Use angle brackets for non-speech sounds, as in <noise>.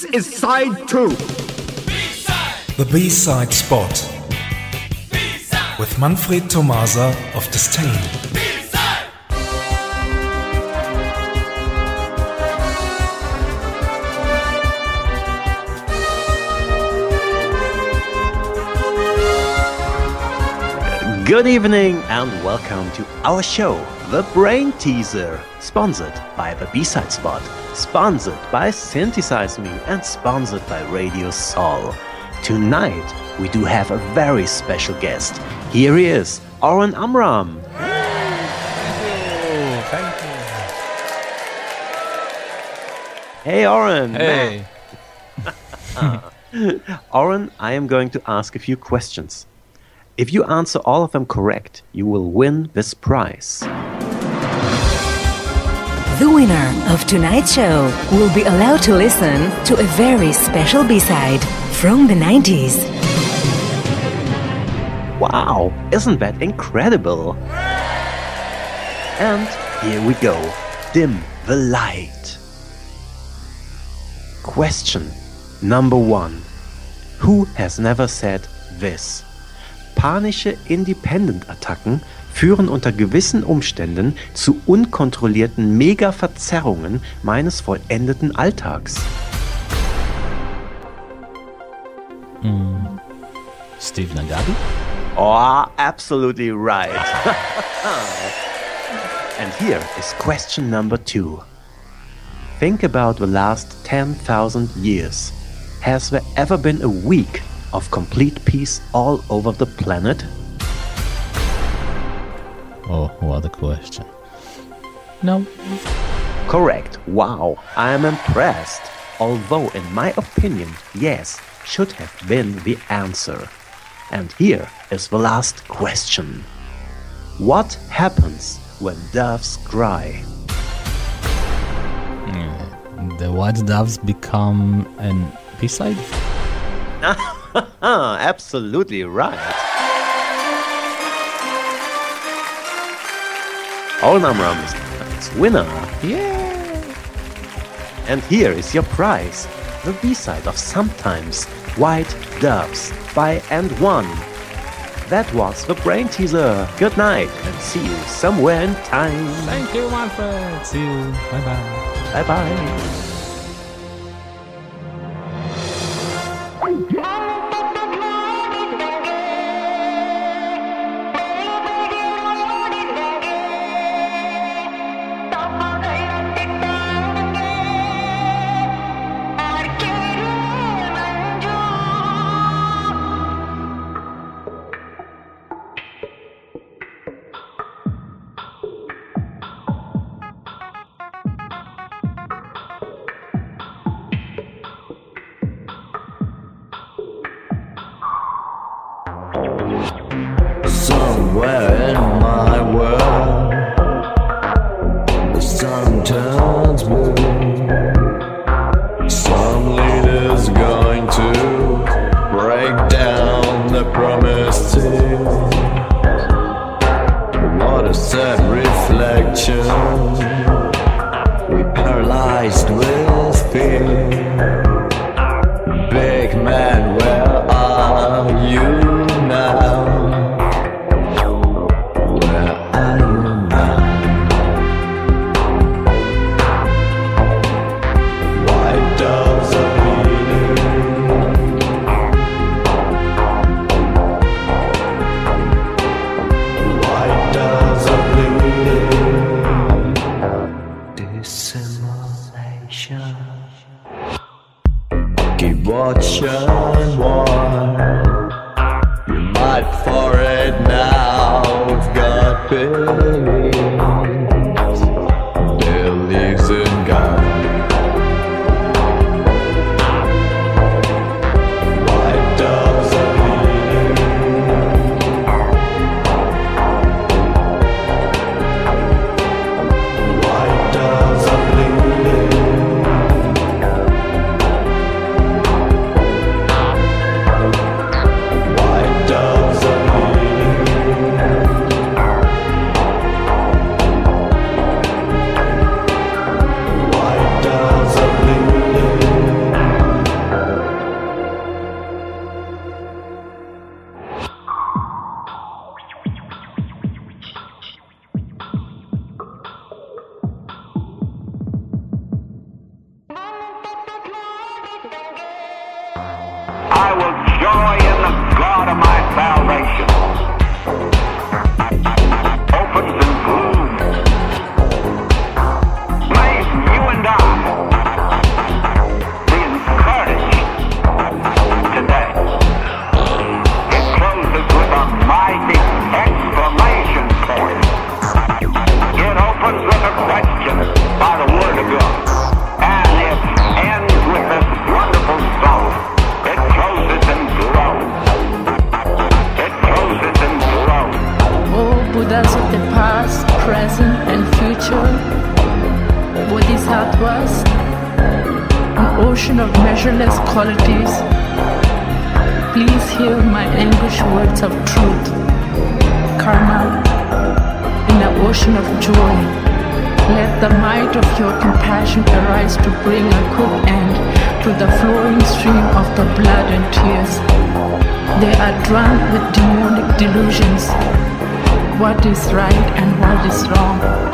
This is side two. The B-side spot with Manfred Tomasa of Disdain. Good evening and welcome to our show, The Brain Teaser, sponsored by the B-Side Spot, sponsored by Synthesize Me, and sponsored by Radio Sol. Tonight, we do have a very special guest. Here he is, Oren Amram. Hey, Oren. Hey. <laughs> Oren, I am going to ask a few questions. If you answer all of them correct, you will win this prize. The winner of tonight's show will be allowed to listen to a very special B-side from the 90s. Wow, isn't that incredible? And here we go. Dim the light. Question number one. Who has never said this? Panische Independent-Attacken führen unter gewissen Umständen zu unkontrollierten Mega-Verzerrungen meines vollendeten Alltags. Steve Nagadi? Oh, absolutely right. <laughs> and here is question number two. Think about the last 10,000 years. Has there ever been a week of complete peace all over the planet? Oh, what a question. No. Correct. Wow, I am impressed. Although, in my opinion, yes, should have been the answer. And here is the last question What happens when doves cry? The White Doves become an B-side? Ah, <laughs> <laughs> absolutely right. All Amram is tonight's winner. Yeah. And here is your prize the B side of Sometimes White Doves by and One. That was the brain teaser. Good night and see you somewhere in time. Thank you, my friend. See you. Bye-bye. Bye bye. Somewhere in my world, the sun turns blue. Some leaders going to break down the promised seal. What a sad reflection. We paralyzed with fear. Big man, One. You might for now. Joy in the God of my salvation. Ocean of measureless qualities, please hear my anguish words of truth. Karma, in the ocean of joy, let the might of your compassion arise to bring a quick end to the flowing stream of the blood and tears. They are drunk with demonic delusions. What is right and what is wrong?